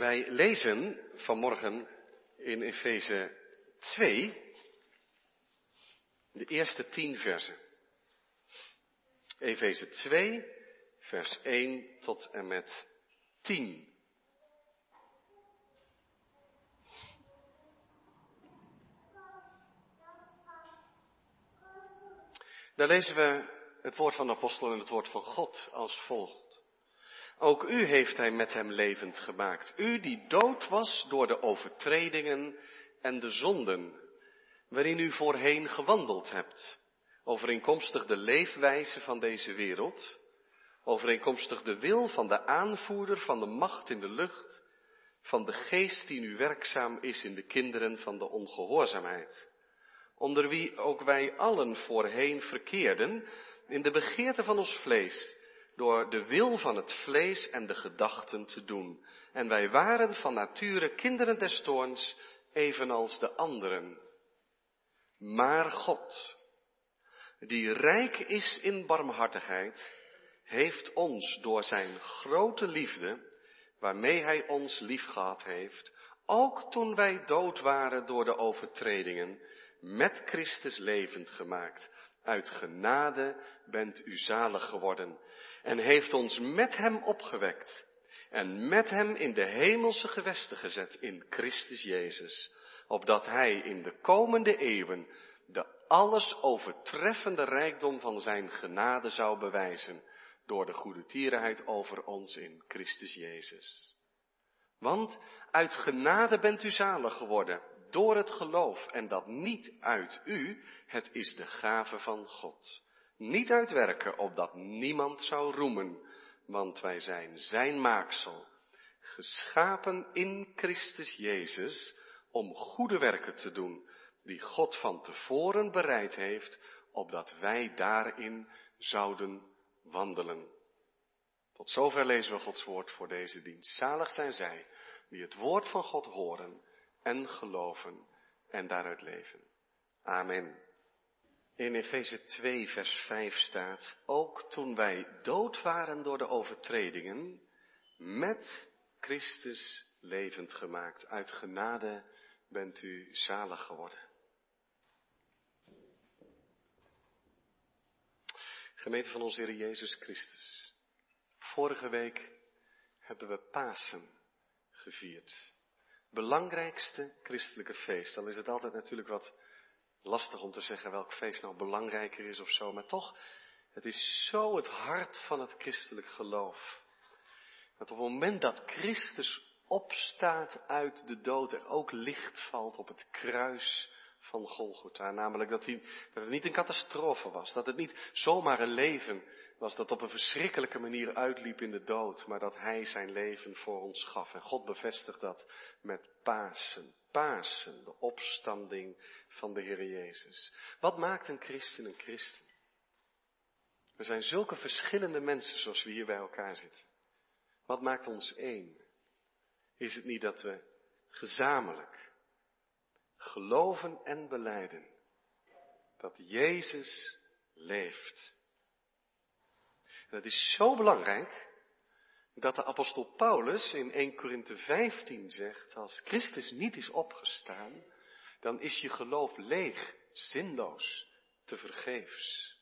Wij lezen vanmorgen in Efeze 2 de eerste tien versen. Efeze 2, vers 1 tot en met 10. Daar lezen we het woord van de apostel en het woord van God als volgt. Ook u heeft hij met hem levend gemaakt. U die dood was door de overtredingen en de zonden, waarin u voorheen gewandeld hebt. Overeenkomstig de leefwijze van deze wereld, overeenkomstig de wil van de aanvoerder van de macht in de lucht, van de geest die nu werkzaam is in de kinderen van de ongehoorzaamheid onder wie ook wij allen voorheen verkeerden, in de begeerte van ons vlees, door de wil van het vlees en de gedachten te doen. En wij waren van nature kinderen des toorns, evenals de anderen. Maar God, die rijk is in barmhartigheid, heeft ons door zijn grote liefde, waarmee hij ons liefgehad heeft, ook toen wij dood waren door de overtredingen, met Christus levend gemaakt. Uit genade bent u zalig geworden en heeft ons met hem opgewekt en met hem in de hemelse gewesten gezet in Christus Jezus, opdat hij in de komende eeuwen de alles overtreffende rijkdom van zijn genade zou bewijzen door de goede tierenheid over ons in Christus Jezus. Want uit genade bent u zalig geworden door het geloof en dat niet uit u, het is de gave van God. Niet uit werken, opdat niemand zou roemen, want wij zijn zijn maaksel, geschapen in Christus Jezus om goede werken te doen, die God van tevoren bereid heeft, opdat wij daarin zouden wandelen. Tot zover lezen we Gods woord voor deze dienst. Zalig zijn zij die het woord van God horen en geloven en daaruit leven. Amen. In Efeze 2, vers 5 staat, ook toen wij dood waren door de overtredingen, met Christus levend gemaakt. Uit genade bent u zalig geworden. Gemeente van onze Heer Jezus Christus. Vorige week hebben we Pasen gevierd belangrijkste christelijke feest. Dan is het altijd natuurlijk wat lastig om te zeggen welk feest nou belangrijker is of zo. Maar toch, het is zo het hart van het christelijk geloof. Dat op het moment dat Christus opstaat uit de dood, er ook licht valt op het kruis van Golgotha. Namelijk dat, hij, dat het niet een catastrofe was. Dat het niet zomaar een leven was dat op een verschrikkelijke manier uitliep in de dood. Maar dat hij zijn leven voor ons gaf. En God bevestigt dat met Pasen. Pasen, de opstanding van de Heer Jezus. Wat maakt een christen een christen? We zijn zulke verschillende mensen zoals we hier bij elkaar zitten. Wat maakt ons één? Is het niet dat we gezamenlijk geloven en beleiden dat Jezus leeft. En dat is zo belangrijk dat de apostel Paulus in 1 Korinthe 15 zegt, als Christus niet is opgestaan, dan is je geloof leeg, zinloos, te vergeefs.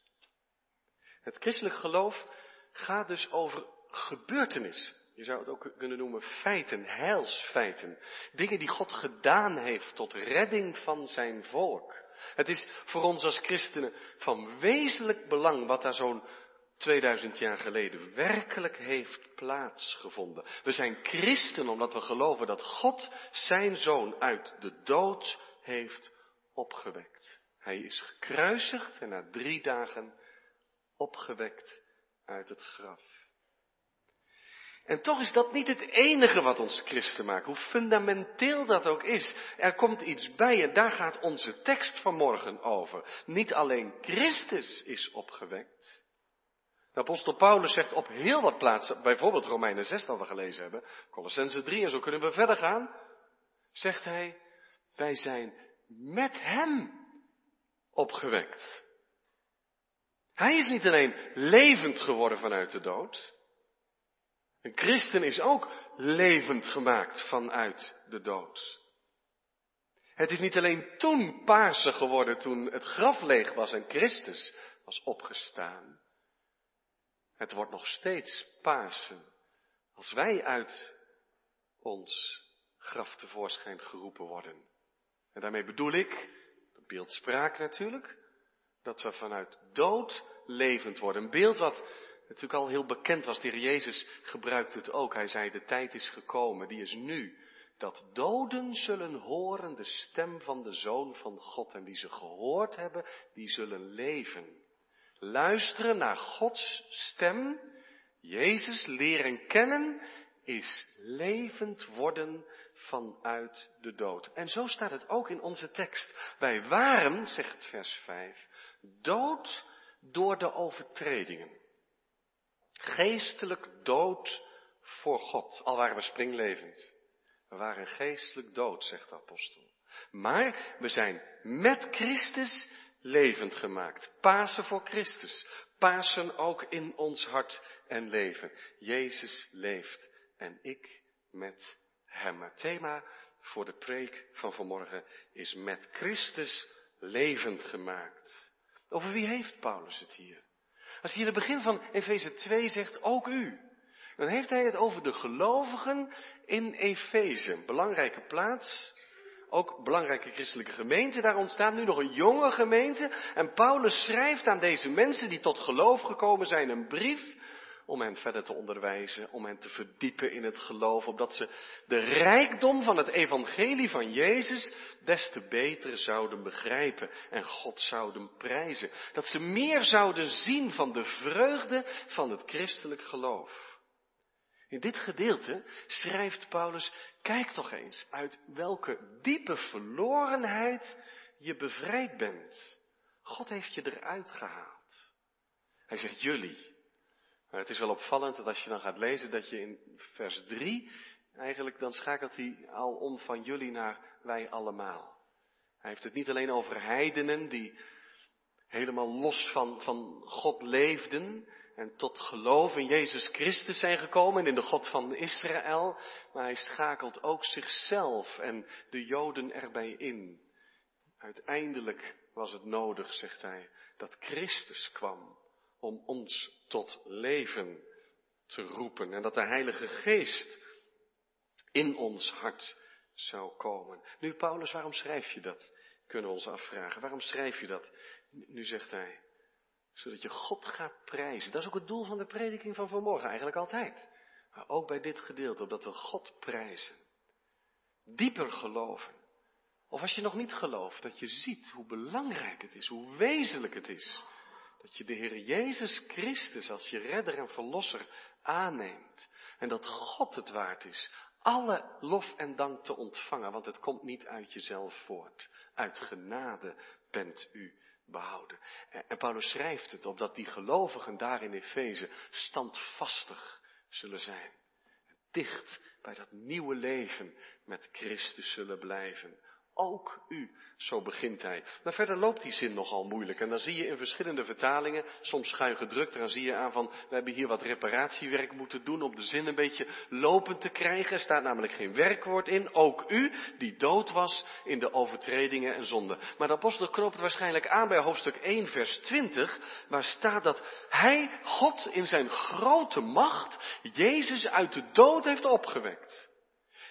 Het christelijk geloof gaat dus over gebeurtenissen. Je zou het ook kunnen noemen feiten, heilsfeiten. Dingen die God gedaan heeft tot redding van zijn volk. Het is voor ons als christenen van wezenlijk belang wat daar zo'n 2000 jaar geleden werkelijk heeft plaatsgevonden. We zijn christen omdat we geloven dat God zijn zoon uit de dood heeft opgewekt. Hij is gekruisigd en na drie dagen opgewekt uit het graf. En toch is dat niet het enige wat ons christen maakt, hoe fundamenteel dat ook is. Er komt iets bij en daar gaat onze tekst vanmorgen over. Niet alleen Christus is opgewekt. De apostel Paulus zegt op heel wat plaatsen, bijvoorbeeld Romeinen 6 dat we gelezen hebben, Colossense 3 en zo kunnen we verder gaan, zegt hij, wij zijn met hem opgewekt. Hij is niet alleen levend geworden vanuit de dood, een christen is ook levend gemaakt vanuit de dood. Het is niet alleen toen Pasen geworden, toen het graf leeg was en Christus was opgestaan. Het wordt nog steeds Pasen als wij uit ons graf tevoorschijn geroepen worden. En daarmee bedoel ik, beeldspraak natuurlijk, dat we vanuit dood levend worden. Een beeld wat natuurlijk al heel bekend was. De heer Jezus gebruikt het ook. Hij zei, de tijd is gekomen, die is nu. Dat doden zullen horen de stem van de Zoon van God. En wie ze gehoord hebben, die zullen leven. Luisteren naar Gods stem, Jezus leren kennen, is levend worden vanuit de dood. En zo staat het ook in onze tekst. Wij waren, zegt vers 5, dood door de overtredingen. Geestelijk dood voor God, al waren we springlevend. We waren geestelijk dood, zegt de apostel. Maar we zijn met Christus levend gemaakt. Pasen voor Christus. Pasen ook in ons hart en leven. Jezus leeft en ik met hem. Het thema voor de preek van vanmorgen is met Christus levend gemaakt. Over wie heeft Paulus het hier? Als hij in het begin van Efeze 2 zegt, ook u, dan heeft hij het over de gelovigen in Efeze. Belangrijke plaats, ook belangrijke christelijke gemeente. Daar ontstaat nu nog een jonge gemeente. En Paulus schrijft aan deze mensen die tot geloof gekomen zijn een brief om hen verder te onderwijzen, om hen te verdiepen in het geloof, opdat ze de rijkdom van het evangelie van Jezus des te beter zouden begrijpen en God zouden prijzen. Dat ze meer zouden zien van de vreugde van het christelijk geloof. In dit gedeelte schrijft Paulus, kijk toch eens uit welke diepe verlorenheid je bevrijd bent. God heeft je eruit gehaald. Hij zegt jullie. Maar het is wel opvallend dat als je dan gaat lezen dat je in vers 3, eigenlijk dan schakelt hij al om van jullie naar wij allemaal. Hij heeft het niet alleen over heidenen die helemaal los van, van God leefden en tot geloof in Jezus Christus zijn gekomen en in de God van Israël, maar hij schakelt ook zichzelf en de Joden erbij in. Uiteindelijk was het nodig, zegt hij, dat Christus kwam om ons tot leven te roepen en dat de Heilige Geest in ons hart zou komen. Nu, Paulus, waarom schrijf je dat? Kunnen we ons afvragen. Waarom schrijf je dat? Nu zegt hij, zodat je God gaat prijzen. Dat is ook het doel van de prediking van vanmorgen, eigenlijk altijd. Maar ook bij dit gedeelte, opdat we God prijzen. Dieper geloven. Of als je nog niet gelooft, dat je ziet hoe belangrijk het is, hoe wezenlijk het is dat je de Heer Jezus Christus als je redder en verlosser aanneemt. En dat God het waard is alle lof en dank te ontvangen, want het komt niet uit jezelf voort. Uit genade bent u behouden. En Paulus schrijft het opdat die gelovigen daar in Efeze standvastig zullen zijn. Dicht bij dat nieuwe leven met Christus zullen blijven. Ook u, zo begint hij. Maar verder loopt die zin nogal moeilijk. En dan zie je in verschillende vertalingen, soms schuin gedrukt, dan zie je aan van, we hebben hier wat reparatiewerk moeten doen om de zin een beetje lopend te krijgen. Er staat namelijk geen werkwoord in. Ook u, die dood was in de overtredingen en zonden. Maar de apostel knoopt waarschijnlijk aan bij hoofdstuk 1, vers 20, waar staat dat hij, God in zijn grote macht, Jezus uit de dood heeft opgewekt.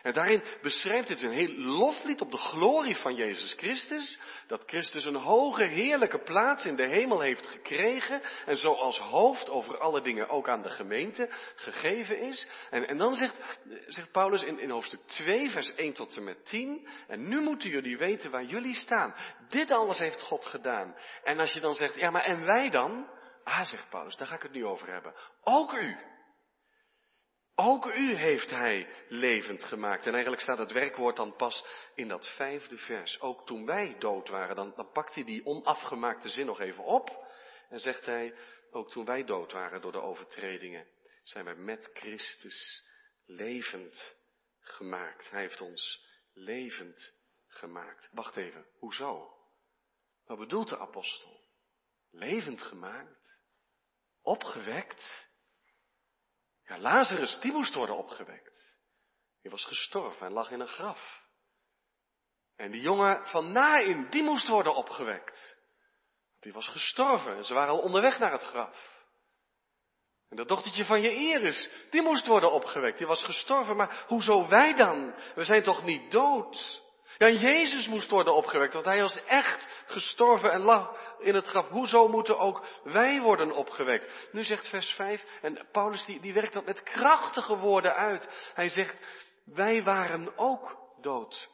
En daarin beschrijft het een heel loflied op de glorie van Jezus Christus. Dat Christus een hoge, heerlijke plaats in de hemel heeft gekregen. En zo als hoofd over alle dingen ook aan de gemeente gegeven is. En, en dan zegt, zegt Paulus in, in hoofdstuk 2, vers 1 tot en met 10. En nu moeten jullie weten waar jullie staan. Dit alles heeft God gedaan. En als je dan zegt, ja maar en wij dan? Ah, zegt Paulus, daar ga ik het nu over hebben. Ook u. Ook u heeft hij levend gemaakt. En eigenlijk staat het werkwoord dan pas in dat vijfde vers. Ook toen wij dood waren, dan, dan pakt hij die onafgemaakte zin nog even op. En zegt hij, ook toen wij dood waren door de overtredingen, zijn wij met Christus levend gemaakt. Hij heeft ons levend gemaakt. Wacht even, hoezo? Wat bedoelt de apostel? Levend gemaakt? Opgewekt? Ja, Lazarus, die moest worden opgewekt. Die was gestorven en lag in een graf. En die jongen van Nain, die moest worden opgewekt. Die was gestorven en ze waren al onderweg naar het graf. En dat dochtertje van je Iris, die moest worden opgewekt. Die was gestorven, maar hoezo wij dan? We zijn toch niet dood? Ja, Jezus moest worden opgewekt, want hij was echt gestorven en lag in het graf. Hoezo moeten ook wij worden opgewekt? Nu zegt vers 5, en Paulus die, die werkt dat met krachtige woorden uit. Hij zegt, wij waren ook dood.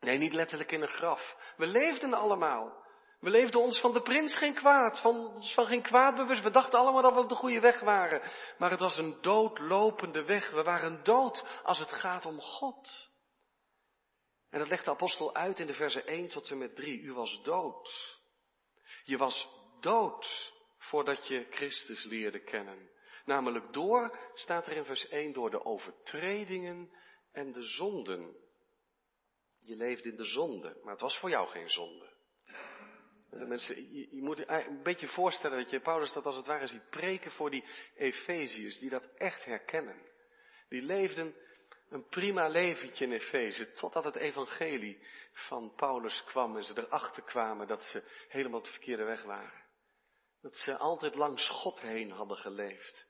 Nee, niet letterlijk in een graf. We leefden allemaal. We leefden ons van de prins geen kwaad, van ons van geen kwaad bewust. We dachten allemaal dat we op de goede weg waren. Maar het was een doodlopende weg. We waren dood als het gaat om God. En dat legt de apostel uit in de verse 1 tot en met 3. U was dood. Je was dood voordat je Christus leerde kennen. Namelijk door, staat er in vers 1, door de overtredingen en de zonden. Je leefde in de zonde, maar het was voor jou geen zonde. Mensen, je, je, moet een beetje voorstellen dat je Paulus dat als het ware ziet preken voor die Efeziërs, die dat echt herkennen. Die leefden een prima leventje in Efeze, totdat het evangelie van Paulus kwam en ze erachter kwamen dat ze helemaal de verkeerde weg waren. Dat ze altijd langs God heen hadden geleefd.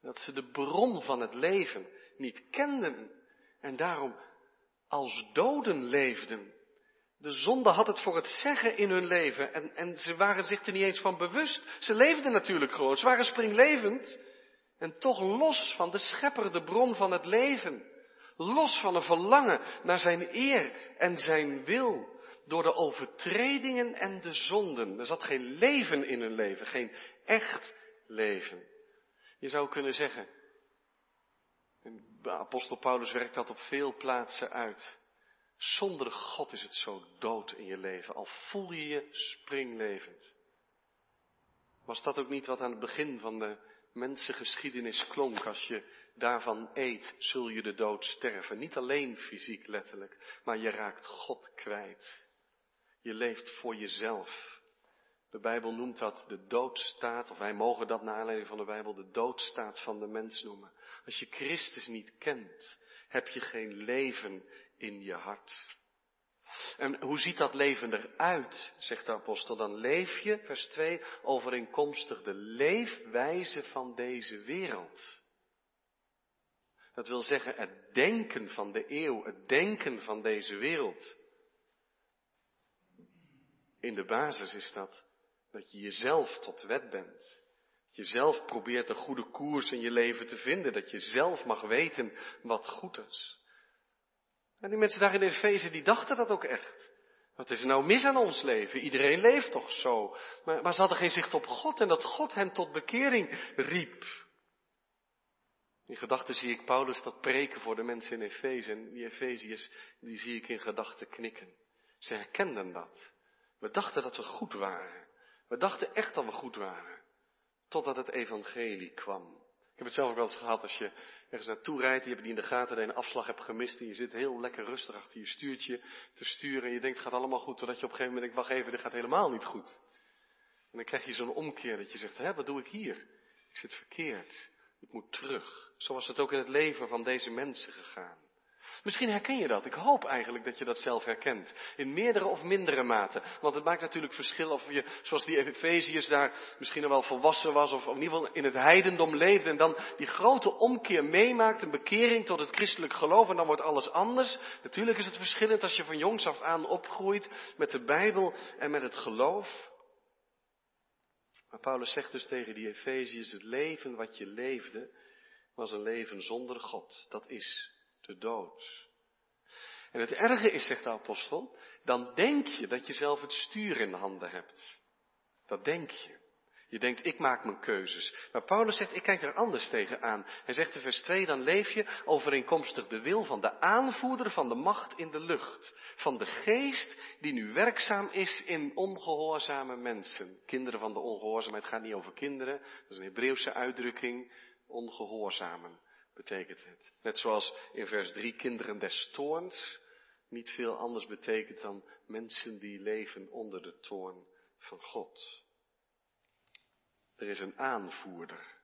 Dat ze de bron van het leven niet kenden en daarom als doden leefden. De zonde had het voor het zeggen in hun leven en, en ze waren zich er niet eens van bewust. Ze leefden natuurlijk gewoon, ze waren springlevend en toch los van de schepper, de bron van het leven. Los van een verlangen naar zijn eer en zijn wil. Door de overtredingen en de zonden. Er zat geen leven in hun leven, geen echt leven. Je zou kunnen zeggen, apostel Paulus werkt dat op veel plaatsen uit. Zonder God is het zo dood in je leven, al voel je je springlevend. Was dat ook niet wat aan het begin van de mensengeschiedenis klonk? Als je daarvan eet, zul je de dood sterven. Niet alleen fysiek letterlijk, maar je raakt God kwijt. Je leeft voor jezelf. De Bijbel noemt dat de doodstaat, of wij mogen dat naar aanleiding van de Bijbel de doodstaat van de mens noemen. Als je Christus niet kent, heb je geen leven in je hart. En hoe ziet dat leven eruit, zegt de apostel? Dan leef je, vers 2, overeenkomstig de leefwijze van deze wereld. Dat wil zeggen het denken van de eeuw, het denken van deze wereld. In de basis is dat dat je jezelf tot wet bent. Dat je zelf probeert een goede koers in je leven te vinden. Dat je zelf mag weten wat goed is. En die mensen daar in Efeze, die dachten dat ook echt. Wat is er nou mis aan ons leven? Iedereen leeft toch zo. Maar, maar ze hadden geen zicht op God en dat God hen tot bekering riep. In gedachten zie ik Paulus dat preken voor de mensen in Efeze. En die Efeziërs, die zie ik in gedachten knikken. Ze herkenden dat. We dachten dat we goed waren. We dachten echt dat we goed waren. Totdat het evangelie kwam. Ik heb het zelf ook wel eens gehad als je ergens naartoe rijdt, je hebt die in de gaten dat je een afslag hebt gemist en je zit heel lekker rustig achter je stuurtje te sturen en je denkt het gaat allemaal goed, totdat je op een gegeven moment denkt, wacht even, dit gaat helemaal niet goed. En dan krijg je zo'n omkeer dat je zegt, hè, wat doe ik hier? Ik zit verkeerd. Ik moet terug. Zo was het ook in het leven van deze mensen gegaan. Misschien herken je dat. Ik hoop eigenlijk dat je dat zelf herkent. In meerdere of mindere mate. Want het maakt natuurlijk verschil of je, zoals die Efeziërs daar misschien wel volwassen was. Of in ieder geval in het heidendom leefde. En dan die grote omkeer meemaakt. Een bekering tot het christelijk geloof. En dan wordt alles anders. Natuurlijk is het verschillend als je van jongs af aan opgroeit. Met de Bijbel en met het geloof. Maar Paulus zegt dus tegen die Efeziërs. Het leven wat je leefde was een leven zonder God. Dat is de dood. En het erge is, zegt de apostel, dan denk je dat je zelf het stuur in de handen hebt. Dat denk je. Je denkt, ik maak mijn keuzes. Maar Paulus zegt, ik kijk er anders tegenaan. Hij zegt in vers 2, dan leef je overeenkomstig de wil van de aanvoerder van de macht in de lucht. Van de geest die nu werkzaam is in ongehoorzame mensen. Kinderen van de ongehoorzaamheid gaat niet over kinderen. Dat is een Hebreeuwse uitdrukking. Ongehoorzamen betekent het. Net zoals in vers 3 kinderen des toorns niet veel anders betekent dan mensen die leven onder de toorn van God. Er is een aanvoerder.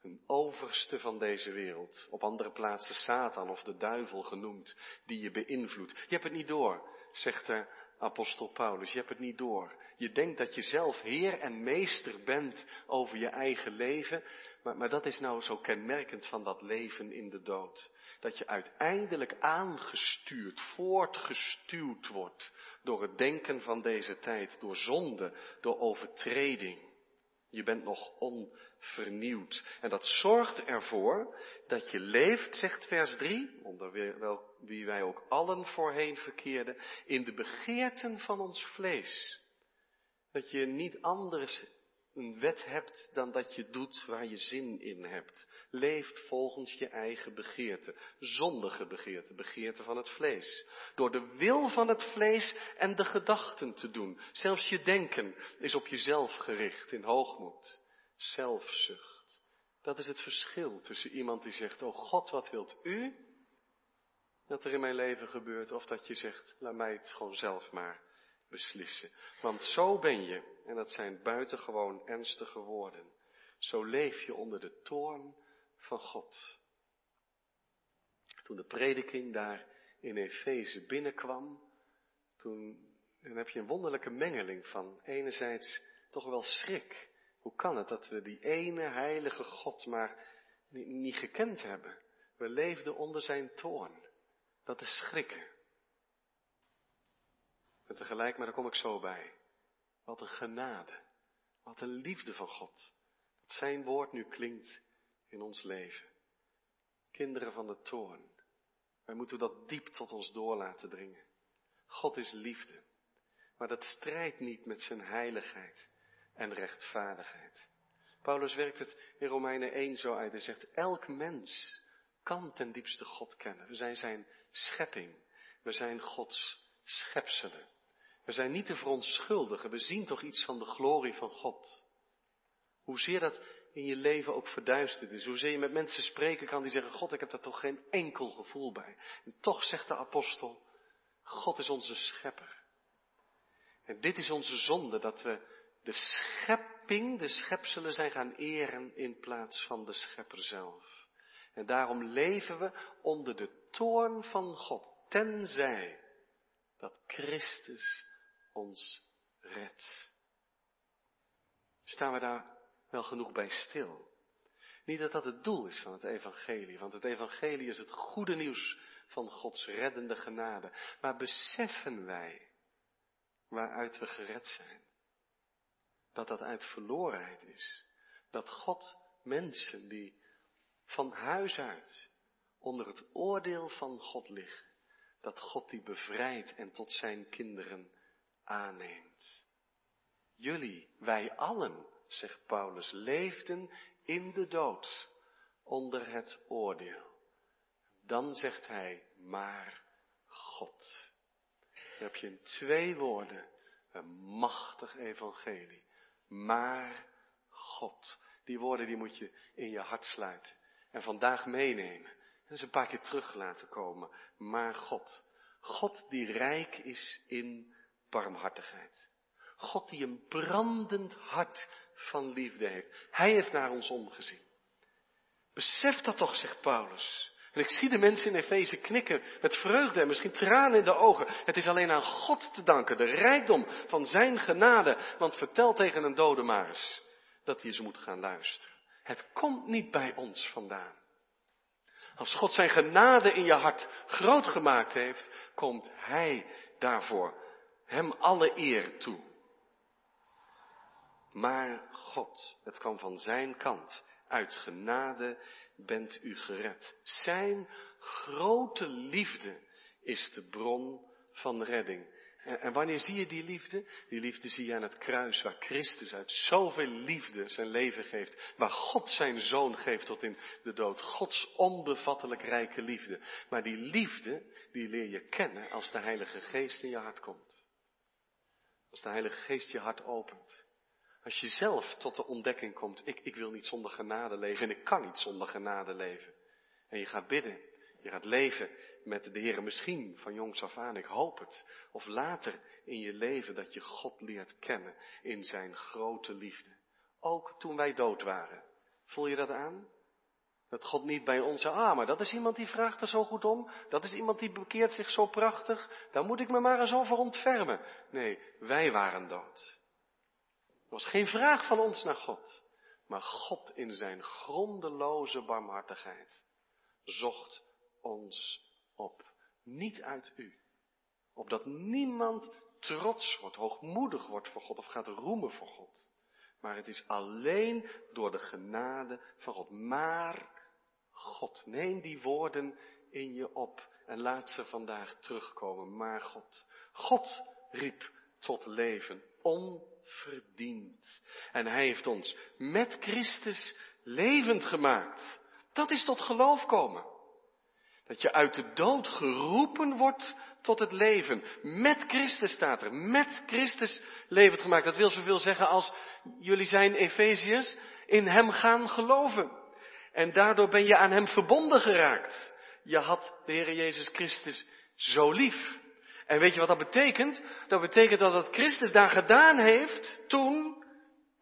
Een overste van deze wereld, op andere plaatsen Satan of de duivel genoemd, die je beïnvloedt. Je hebt het niet door, zegt de apostel Paulus, je hebt het niet door. Je denkt dat je zelf heer en meester bent over je eigen leven, maar, maar dat is nou zo kenmerkend van dat leven in de dood. Dat je uiteindelijk aangestuurd, voortgestuwd wordt door het denken van deze tijd, door zonde, door overtreding. Je bent nog onvernieuwd. En dat zorgt ervoor dat je leeft, zegt vers 3, onder wie wij ook allen voorheen verkeerden, in de begeerten van ons vlees. Dat je niet anders een wet hebt dan dat je doet waar je zin in hebt. Leeft volgens je eigen begeerte. Zondige begeerte, begeerte van het vlees. Door de wil van het vlees en de gedachten te doen. Zelfs je denken is op jezelf gericht in hoogmoed. Zelfzucht. Dat is het verschil tussen iemand die zegt, oh God, wat wilt u dat er in mijn leven gebeurt? Of dat je zegt, laat mij het gewoon zelf maar beslissen. Want zo ben je, en dat zijn buitengewoon ernstige woorden, zo leef je onder de toorn van God. Toen de prediking daar in Efeze binnenkwam, toen dan heb je een wonderlijke mengeling van enerzijds toch wel schrik. Hoe kan het dat we die ene heilige God maar niet, gekend hebben? We leefden onder zijn toorn. Dat is schrikken. En tegelijk, maar daar kom ik zo bij. Wat een genade. Wat een liefde van God. Dat zijn woord nu klinkt in ons leven. Kinderen van de toorn. Wij moeten dat diep tot ons door laten dringen. God is liefde. Maar dat strijdt niet met zijn heiligheid en rechtvaardigheid. Paulus werkt het in Romeinen 1 zo uit. Hij zegt, elk mens kan ten diepste God kennen. We zijn zijn schepping. We zijn Gods schepselen. We zijn niet te verontschuldigen. We zien toch iets van de glorie van God. Hoezeer dat in je leven ook verduisterd is. Hoezeer je met mensen spreken kan die zeggen, God, ik heb daar toch geen enkel gevoel bij. En toch zegt de apostel, God is onze schepper. En dit is onze zonde, dat we de schepping, de schepselen zijn gaan eren in plaats van de schepper zelf. En daarom leven we onder de toorn van God, tenzij dat Christus ons redt. Staan we daar wel genoeg bij stil? Niet dat dat het doel is van het evangelie, want het evangelie is het goede nieuws van Gods reddende genade. Maar beseffen wij waaruit we gered zijn? Dat dat uit verlorenheid is. Dat God mensen die van huis uit onder het oordeel van God liggen, dat God die bevrijdt en tot zijn kinderen aanneemt. Jullie, wij allen, zegt Paulus, leefden in de dood onder het oordeel. Dan zegt hij, maar God. Dan heb je in twee woorden een machtig evangelie. Maar God. Die woorden die moet je in je hart sluiten. En vandaag meenemen. En ze een paar keer terug laten komen. Maar God. God die rijk is in barmhartigheid. God die een brandend hart van liefde heeft. Hij heeft naar ons omgezien. Besef dat toch, zegt Paulus. En ik zie de mensen in Efeze knikken met vreugde en misschien tranen in de ogen. Het is alleen aan God te danken, de rijkdom van zijn genade. Want vertel tegen een dode maar eens dat hij eens moet gaan luisteren. Het komt niet bij ons vandaan. Als God zijn genade in je hart groot gemaakt heeft, komt Hij daarvoor hem alle eer toe. Maar God, het kwam van zijn kant. Uit genade bent u gered. Zijn grote liefde is de bron van redding. En, wanneer zie je die liefde? Die liefde zie je aan het kruis, waar Christus uit zoveel liefde zijn leven geeft. Waar God zijn zoon geeft tot in de dood. Gods onbevattelijk rijke liefde. Maar die liefde, die leer je kennen als de Heilige Geest in je hart komt. Als de Heilige Geest je hart opent. Als je zelf tot de ontdekking komt, ik, ik wil niet zonder genade leven en ik kan niet zonder genade leven. En je gaat bidden, je gaat leven met de Heer misschien van jongs af aan, ik hoop het. Of later in je leven dat je God leert kennen in zijn grote liefde. Ook toen wij dood waren, Voel je dat aan? Dat God niet bij ons zegt, ah, dat is iemand die vraagt er zo goed om. Dat is iemand die bekeert zich zo prachtig. Daar moet ik me maar eens over ontfermen. Nee, wij waren dood. Was geen vraag van ons naar God. Maar God in zijn grondeloze barmhartigheid zocht ons op. Niet uit u. Opdat niemand trots wordt, hoogmoedig wordt voor God of gaat roemen voor God. Maar het is alleen door de genade van God. Maar God, neem die woorden in je op en laat ze vandaag terugkomen. Maar God, God riep tot leven, onverdiend. En Hij heeft ons met Christus levend gemaakt. Dat is tot geloof komen. Dat je uit de dood geroepen wordt tot het leven. Met Christus staat er. Met Christus levend gemaakt. Dat wil zoveel zeggen als jullie zijn Efeziërs in Hem gaan geloven. En daardoor ben je aan Hem verbonden geraakt. Je had de Heer Jezus Christus zo lief. En weet je wat dat betekent? Dat betekent dat wat Christus daar gedaan heeft toen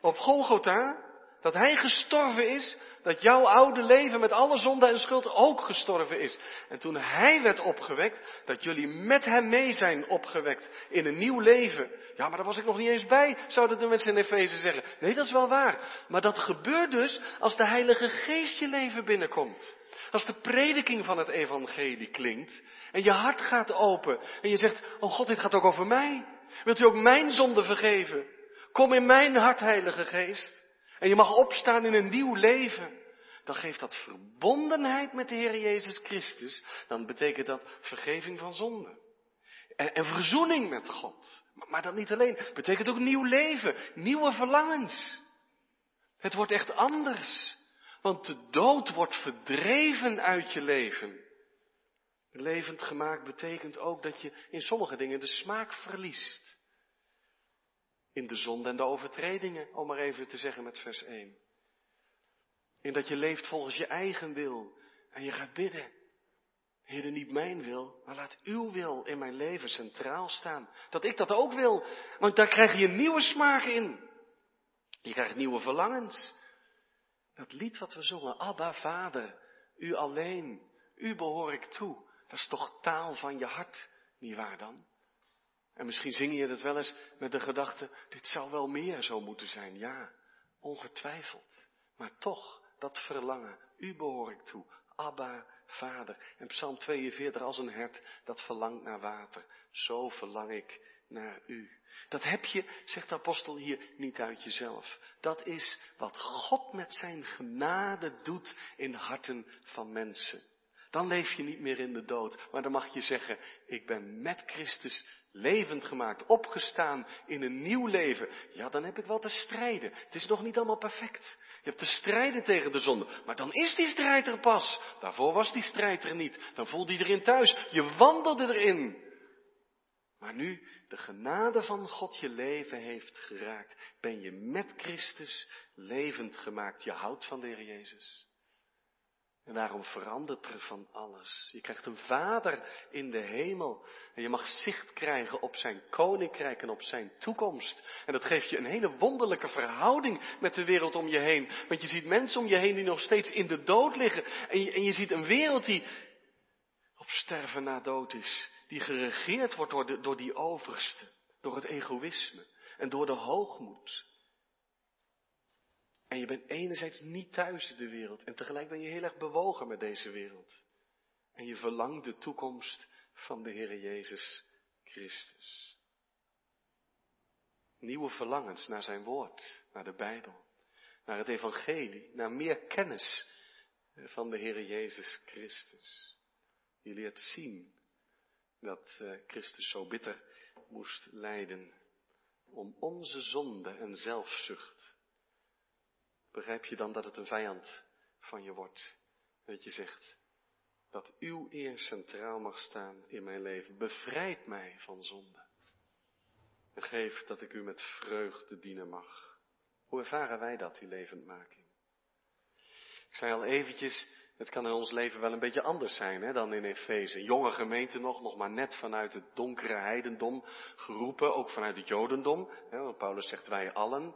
op Golgotha, dat hij gestorven is, dat jouw oude leven met alle zonde en schuld ook gestorven is. En toen hij werd opgewekt, dat jullie met hem mee zijn opgewekt in een nieuw leven. Ja, maar daar was ik nog niet eens bij, zouden de mensen in Efeze zeggen. Nee, dat is wel waar. Maar dat gebeurt dus als de Heilige Geest je leven binnenkomt. Als de prediking van het evangelie klinkt en je hart gaat open en je zegt, oh God, dit gaat ook over mij. Wilt u ook mijn zonde vergeven? Kom in mijn hart, Heilige Geest. En je mag opstaan in een nieuw leven. Dan geeft dat verbondenheid met de Heer Jezus Christus. Dan betekent dat vergeving van zonde. En, en verzoening met God. Maar, maar dat niet alleen. Betekent ook nieuw leven. Nieuwe verlangens. Het wordt echt anders. Want de dood wordt verdreven uit je leven. Levend gemaakt betekent ook dat je in sommige dingen de smaak verliest. In de zonde en de overtredingen, om maar even te zeggen met vers 1. In dat je leeft volgens je eigen wil en je gaat bidden. Heer, niet mijn wil, maar laat uw wil in mijn leven centraal staan. Dat ik dat ook wil, want daar krijg je nieuwe smaak in. Je krijgt nieuwe verlangens. Dat lied wat we zongen, Abba Vader, u alleen, u behoor ik toe. Dat is toch taal van je hart, niet waar dan? En misschien zing je het wel eens met de gedachte, dit zou wel meer zo moeten zijn. Ja, ongetwijfeld. Maar toch, dat verlangen, u behoor ik toe. Abba, Vader. En Psalm 42, als een hert dat verlangt naar water. Zo verlang ik naar u. Dat heb je, zegt de apostel hier, niet uit jezelf. Dat is wat God met zijn genade doet in harten van mensen. Dan leef je niet meer in de dood, maar dan mag je zeggen, ik ben met Christus levend gemaakt, opgestaan in een nieuw leven. Ja, dan heb ik wel te strijden. Het is nog niet allemaal perfect. Je hebt te strijden tegen de zonde, maar dan is die strijd er pas. Daarvoor was die strijd er niet. Dan voelde je erin thuis. Je wandelde erin. Maar nu de genade van God je leven heeft geraakt, ben je met Christus levend gemaakt. Je houdt van de Heer Jezus. En daarom verandert er van alles. Je krijgt een vader in de hemel. En je mag zicht krijgen op zijn koninkrijk en op zijn toekomst. En dat geeft je een hele wonderlijke verhouding met de wereld om je heen. Want je ziet mensen om je heen die nog steeds in de dood liggen. En je, en je ziet een wereld die op sterven na dood is. Die geregeerd wordt door, de, door die overste. Door het egoïsme en door de hoogmoed. En je bent enerzijds niet thuis in de wereld en tegelijk ben je heel erg bewogen met deze wereld. En je verlangt de toekomst van de Heer Jezus Christus. Nieuwe verlangens naar zijn woord, naar de Bijbel, naar het Evangelie, naar meer kennis van de Heer Jezus Christus. Je leert zien dat eh, Christus zo bitter moest lijden om onze zonde en zelfzucht begrijp je dan dat het een vijand van je wordt. Dat je zegt, dat uw eer centraal mag staan in mijn leven. Bevrijd mij van zonde. En geef dat ik u met vreugde dienen mag. Hoe ervaren wij dat, die levendmaking? Ik zei al eventjes, het kan in ons leven wel een beetje anders zijn hè, dan in Efeze. Jonge gemeente nog, nog maar net vanuit het donkere heidendom geroepen, ook vanuit het jodendom. Hè, want Paulus zegt wij allen.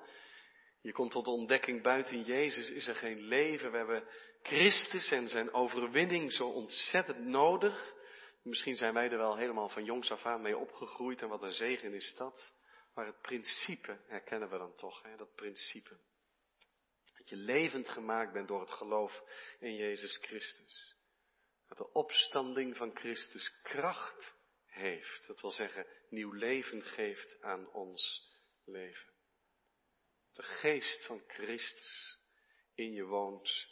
Je komt tot de ontdekking, buiten Jezus is er geen leven. We hebben Christus en zijn overwinning zo ontzettend nodig. Misschien zijn wij er wel helemaal van jongs af aan mee opgegroeid en wat een zegen is dat. Maar het principe herkennen we dan toch, hè? dat principe. Dat je levend gemaakt bent door het geloof in Jezus Christus. Dat de opstanding van Christus kracht heeft. Dat wil zeggen, nieuw leven geeft aan ons leven. De geest van Christus in je woont.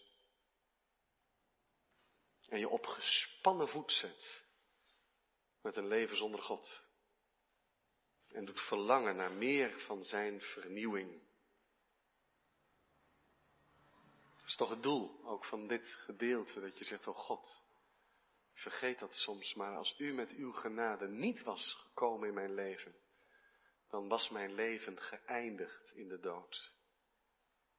En je op gespannen voet zet met een leven zonder God. En doet verlangen naar meer van zijn vernieuwing. Dat is toch het doel ook van dit gedeelte, dat je zegt, oh God, vergeet dat soms, maar als u met uw genade niet was gekomen in mijn leven, dan was mijn leven geëindigd in de dood.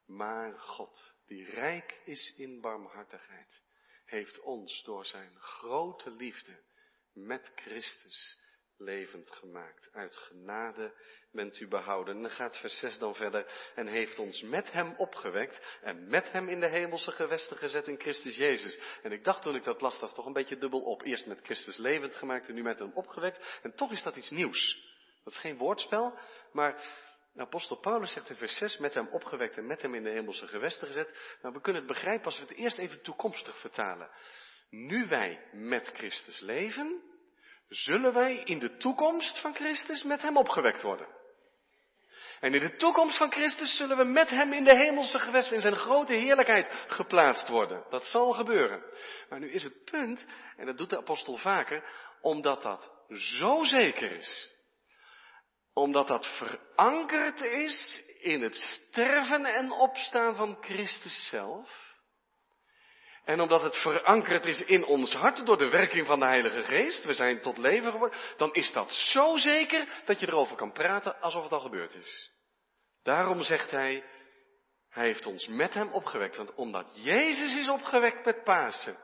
Maar God, die rijk is in barmhartigheid, heeft ons door zijn grote liefde met Christus levend gemaakt. Uit genade bent u behouden. En dan gaat vers 6 dan verder. En heeft ons met hem opgewekt. En met hem in de hemelse gewesten gezet in Christus Jezus. En ik dacht toen ik dat las, dat is toch een beetje dubbel op. Eerst met Christus levend gemaakt en nu met hem opgewekt. En toch is dat iets nieuws. Dat is geen woordspel, maar apostel Paulus zegt in vers 6, met hem opgewekt en met hem in de hemelse gewesten gezet. Nou, we kunnen het begrijpen als we het eerst even toekomstig vertalen. Nu wij met Christus leven, zullen wij in de toekomst van Christus met hem opgewekt worden. En in de toekomst van Christus zullen we met hem in de hemelse gewesten in zijn grote heerlijkheid geplaatst worden. Dat zal gebeuren. Maar nu is het punt, en dat doet de apostel vaker, omdat dat zo zeker is, omdat dat verankerd is in het sterven en opstaan van Christus zelf. En omdat het verankerd is in ons hart door de werking van de Heilige Geest, we zijn tot leven geworden, dan is dat zo zeker dat je erover kan praten alsof het al gebeurd is. Daarom zegt hij, hij heeft ons met hem opgewekt, want omdat Jezus is opgewekt met Pasen,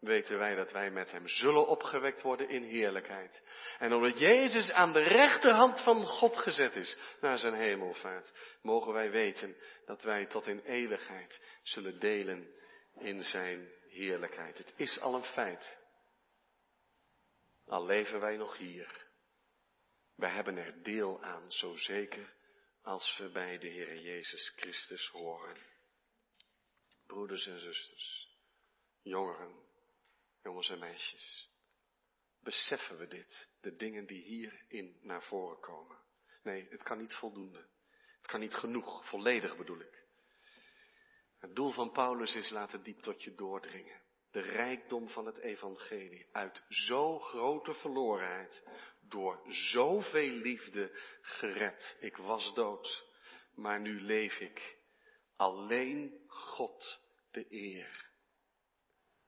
weten wij dat wij met hem zullen opgewekt worden in heerlijkheid. En omdat Jezus aan de rechterhand van God gezet is naar zijn hemelvaart, mogen wij weten dat wij tot in eeuwigheid zullen delen in zijn heerlijkheid. Het is al een feit. Al leven wij nog hier. Wij hebben er deel aan, zo zeker als we bij de Heer Jezus Christus horen. Broeders en zusters, jongeren, jongens en meisjes. Beseffen we dit, de dingen die hierin naar voren komen? Nee, het kan niet voldoende. Het kan niet genoeg, volledig bedoel ik. Het doel van Paulus is laten diep tot je doordringen. De rijkdom van het evangelie. Uit zo grote verlorenheid. Door zoveel liefde gered. Ik was dood. Maar nu leef ik. Alleen God de eer.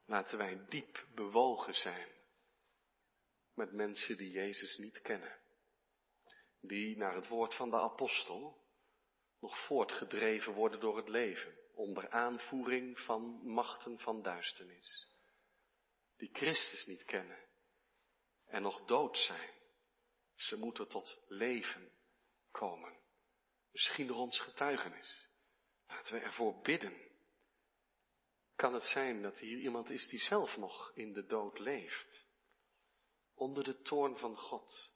Laten wij diep bewogen zijn. Met mensen die Jezus niet kennen. Die naar het woord van de apostel nog voortgedreven worden door het leven onder aanvoering van machten van duisternis, die Christus niet kennen en nog dood zijn. Ze moeten tot leven komen. Misschien door ons getuigenis. Laten we ervoor bidden. Kan het zijn dat hier iemand is die zelf nog in de dood leeft? Onder de toorn van God.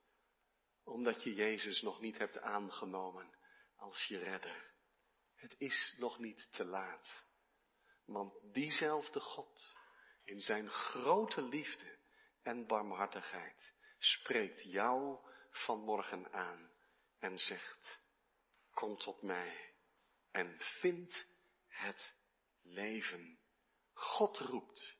Omdat je Jezus nog niet hebt aangenomen als je redder. Het is nog niet te laat. Want diezelfde God, in zijn grote liefde en barmhartigheid, spreekt jou vanmorgen aan en zegt, kom tot mij en vind het leven. God roept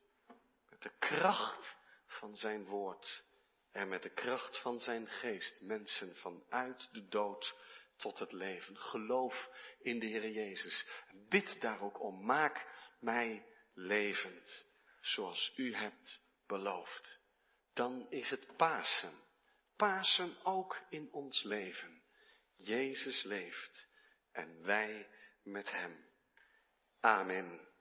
met de kracht van zijn woord en met de kracht van zijn geest mensen vanuit de dood tot het leven. Geloof in de Heer Jezus. Bid daar ook om. Maak mij levend, zoals u hebt beloofd. Dan is het Pasen. Pasen ook in ons leven. Jezus leeft en wij met Hem. Amen.